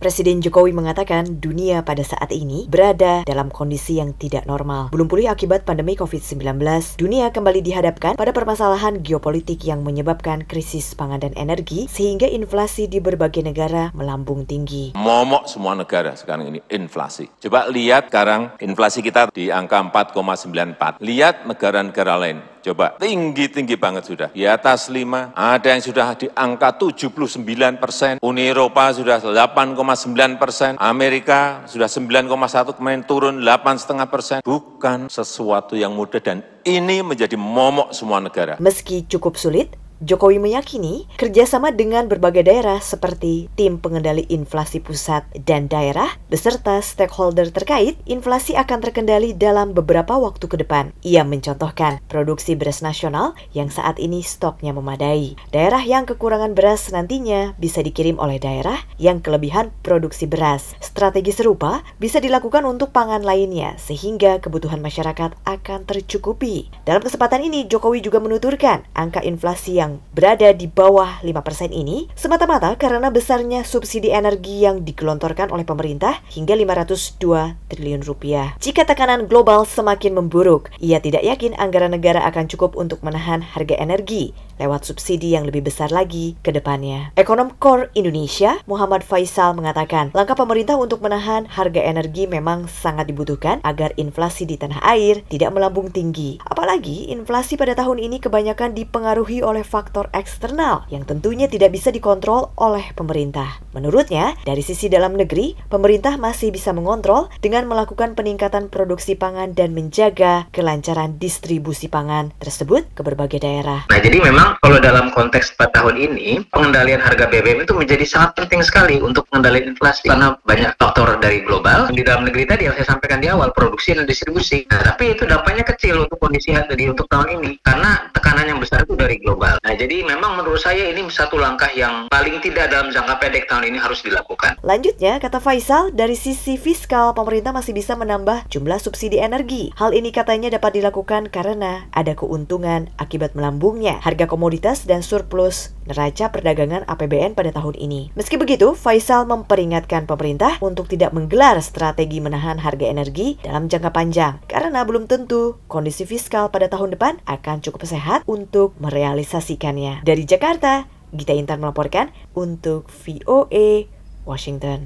Presiden Jokowi mengatakan dunia pada saat ini berada dalam kondisi yang tidak normal. Belum pulih akibat pandemi COVID-19, dunia kembali dihadapkan pada permasalahan geopolitik yang menyebabkan krisis pangan dan energi sehingga inflasi di berbagai negara melambung tinggi. Momok semua negara sekarang ini inflasi. Coba lihat sekarang inflasi kita di angka 4,94. Lihat negara-negara lain Coba, tinggi-tinggi banget sudah. Di atas 5, ada yang sudah di angka 79 persen. Uni Eropa sudah 8,9 persen. Amerika sudah 9,1 kemarin turun 8,5 persen. Bukan sesuatu yang mudah dan ini menjadi momok semua negara. Meski cukup sulit, Jokowi meyakini kerjasama dengan berbagai daerah seperti tim pengendali inflasi pusat dan daerah beserta stakeholder terkait inflasi akan terkendali dalam beberapa waktu ke depan. Ia mencontohkan produksi beras nasional yang saat ini stoknya memadai. Daerah yang kekurangan beras nantinya bisa dikirim oleh daerah yang kelebihan produksi beras. Strategi serupa bisa dilakukan untuk pangan lainnya sehingga kebutuhan masyarakat akan tercukupi. Dalam kesempatan ini Jokowi juga menuturkan angka inflasi yang yang berada di bawah 5% ini semata-mata karena besarnya subsidi energi yang digelontorkan oleh pemerintah hingga 502 triliun rupiah. Jika tekanan global semakin memburuk, ia tidak yakin anggaran negara akan cukup untuk menahan harga energi lewat subsidi yang lebih besar lagi ke depannya. Ekonom Core Indonesia, Muhammad Faisal mengatakan, langkah pemerintah untuk menahan harga energi memang sangat dibutuhkan agar inflasi di tanah air tidak melambung tinggi. Apalagi inflasi pada tahun ini kebanyakan dipengaruhi oleh faktor eksternal yang tentunya tidak bisa dikontrol oleh pemerintah. Menurutnya, dari sisi dalam negeri, pemerintah masih bisa mengontrol dengan melakukan peningkatan produksi pangan dan menjaga kelancaran distribusi pangan tersebut ke berbagai daerah. Nah, jadi memang kalau dalam konteks 4 tahun ini, pengendalian harga BBM itu menjadi sangat penting sekali untuk mengendalikan inflasi karena banyak faktor dari global di dalam negeri tadi yang saya sampaikan di awal produksi dan distribusi. Nah, tapi itu dampaknya kecil untuk kondisi tadi untuk tahun ini karena tekanan yang besar itu dari global. Nah, jadi memang menurut saya ini satu langkah yang paling tidak dalam jangka pendek tahun ini harus dilakukan. Lanjutnya, kata Faisal, dari sisi fiskal pemerintah masih bisa menambah jumlah subsidi energi. Hal ini katanya dapat dilakukan karena ada keuntungan akibat melambungnya harga komoditas komoditas dan surplus neraca perdagangan APBN pada tahun ini. Meski begitu, Faisal memperingatkan pemerintah untuk tidak menggelar strategi menahan harga energi dalam jangka panjang karena belum tentu kondisi fiskal pada tahun depan akan cukup sehat untuk merealisasikannya. Dari Jakarta, Gita Intan melaporkan untuk VOA Washington.